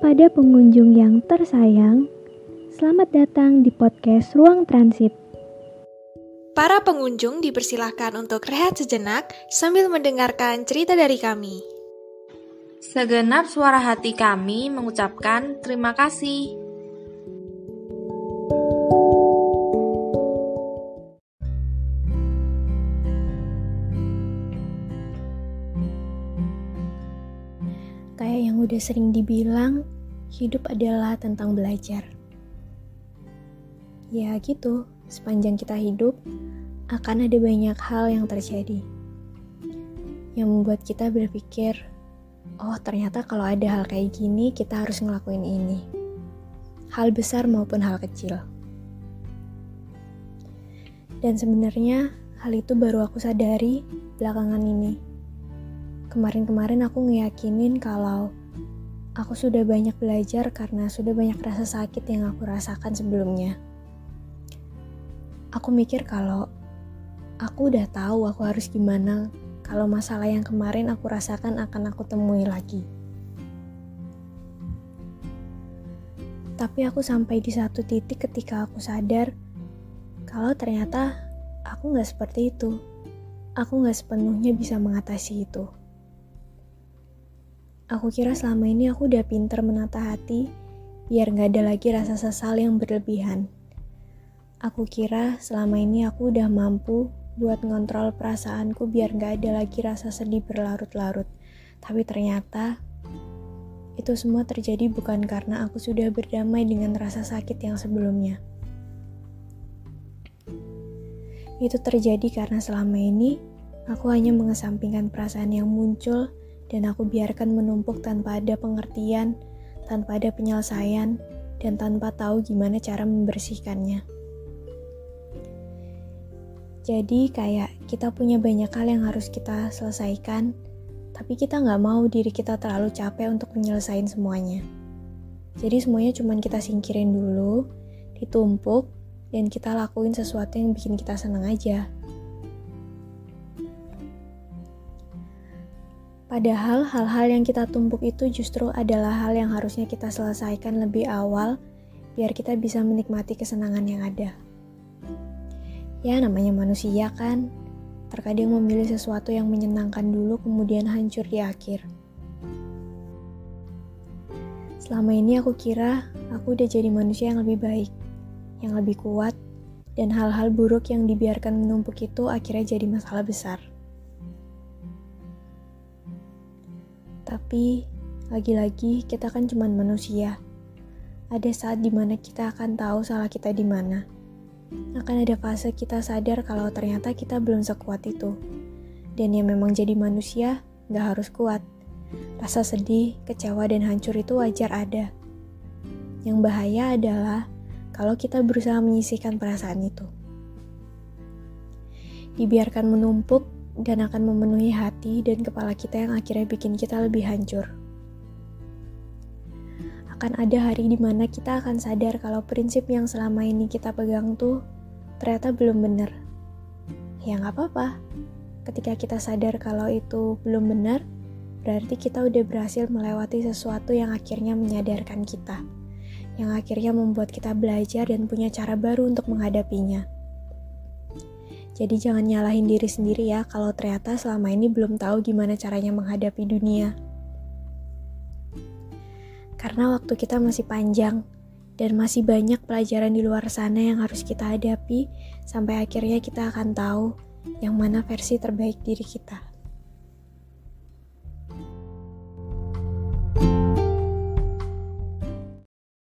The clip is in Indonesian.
Kepada pengunjung yang tersayang, selamat datang di podcast Ruang Transit. Para pengunjung dipersilahkan untuk rehat sejenak sambil mendengarkan cerita dari kami. Segenap suara hati kami mengucapkan terima kasih. Kayak yang udah sering dibilang, hidup adalah tentang belajar. Ya gitu, sepanjang kita hidup, akan ada banyak hal yang terjadi. Yang membuat kita berpikir, oh ternyata kalau ada hal kayak gini, kita harus ngelakuin ini. Hal besar maupun hal kecil. Dan sebenarnya hal itu baru aku sadari belakangan ini Kemarin-kemarin aku ngeyakinin kalau aku sudah banyak belajar karena sudah banyak rasa sakit yang aku rasakan sebelumnya. Aku mikir kalau aku udah tahu aku harus gimana kalau masalah yang kemarin aku rasakan akan aku temui lagi. Tapi aku sampai di satu titik ketika aku sadar kalau ternyata aku nggak seperti itu. Aku nggak sepenuhnya bisa mengatasi itu. Aku kira selama ini aku udah pinter menata hati, biar gak ada lagi rasa sesal yang berlebihan. Aku kira selama ini aku udah mampu buat ngontrol perasaanku biar gak ada lagi rasa sedih berlarut-larut. Tapi ternyata itu semua terjadi bukan karena aku sudah berdamai dengan rasa sakit yang sebelumnya. Itu terjadi karena selama ini aku hanya mengesampingkan perasaan yang muncul dan aku biarkan menumpuk tanpa ada pengertian, tanpa ada penyelesaian, dan tanpa tahu gimana cara membersihkannya. Jadi kayak kita punya banyak hal yang harus kita selesaikan, tapi kita nggak mau diri kita terlalu capek untuk menyelesaikan semuanya. Jadi semuanya cuma kita singkirin dulu, ditumpuk, dan kita lakuin sesuatu yang bikin kita senang aja. Padahal hal-hal yang kita tumpuk itu justru adalah hal yang harusnya kita selesaikan lebih awal biar kita bisa menikmati kesenangan yang ada. Ya namanya manusia kan, terkadang memilih sesuatu yang menyenangkan dulu kemudian hancur di akhir. Selama ini aku kira aku udah jadi manusia yang lebih baik, yang lebih kuat, dan hal-hal buruk yang dibiarkan menumpuk itu akhirnya jadi masalah besar. Tapi lagi-lagi kita kan cuma manusia. Ada saat di mana kita akan tahu salah kita di mana. Akan ada fase kita sadar kalau ternyata kita belum sekuat itu. Dan yang memang jadi manusia gak harus kuat. Rasa sedih, kecewa, dan hancur itu wajar ada. Yang bahaya adalah kalau kita berusaha menyisihkan perasaan itu. Dibiarkan menumpuk dan akan memenuhi hati dan kepala kita yang akhirnya bikin kita lebih hancur. Akan ada hari di mana kita akan sadar kalau prinsip yang selama ini kita pegang tuh ternyata belum benar. Ya nggak apa-apa. Ketika kita sadar kalau itu belum benar, berarti kita udah berhasil melewati sesuatu yang akhirnya menyadarkan kita. Yang akhirnya membuat kita belajar dan punya cara baru untuk menghadapinya. Jadi jangan nyalahin diri sendiri ya kalau ternyata selama ini belum tahu gimana caranya menghadapi dunia. Karena waktu kita masih panjang dan masih banyak pelajaran di luar sana yang harus kita hadapi sampai akhirnya kita akan tahu yang mana versi terbaik diri kita.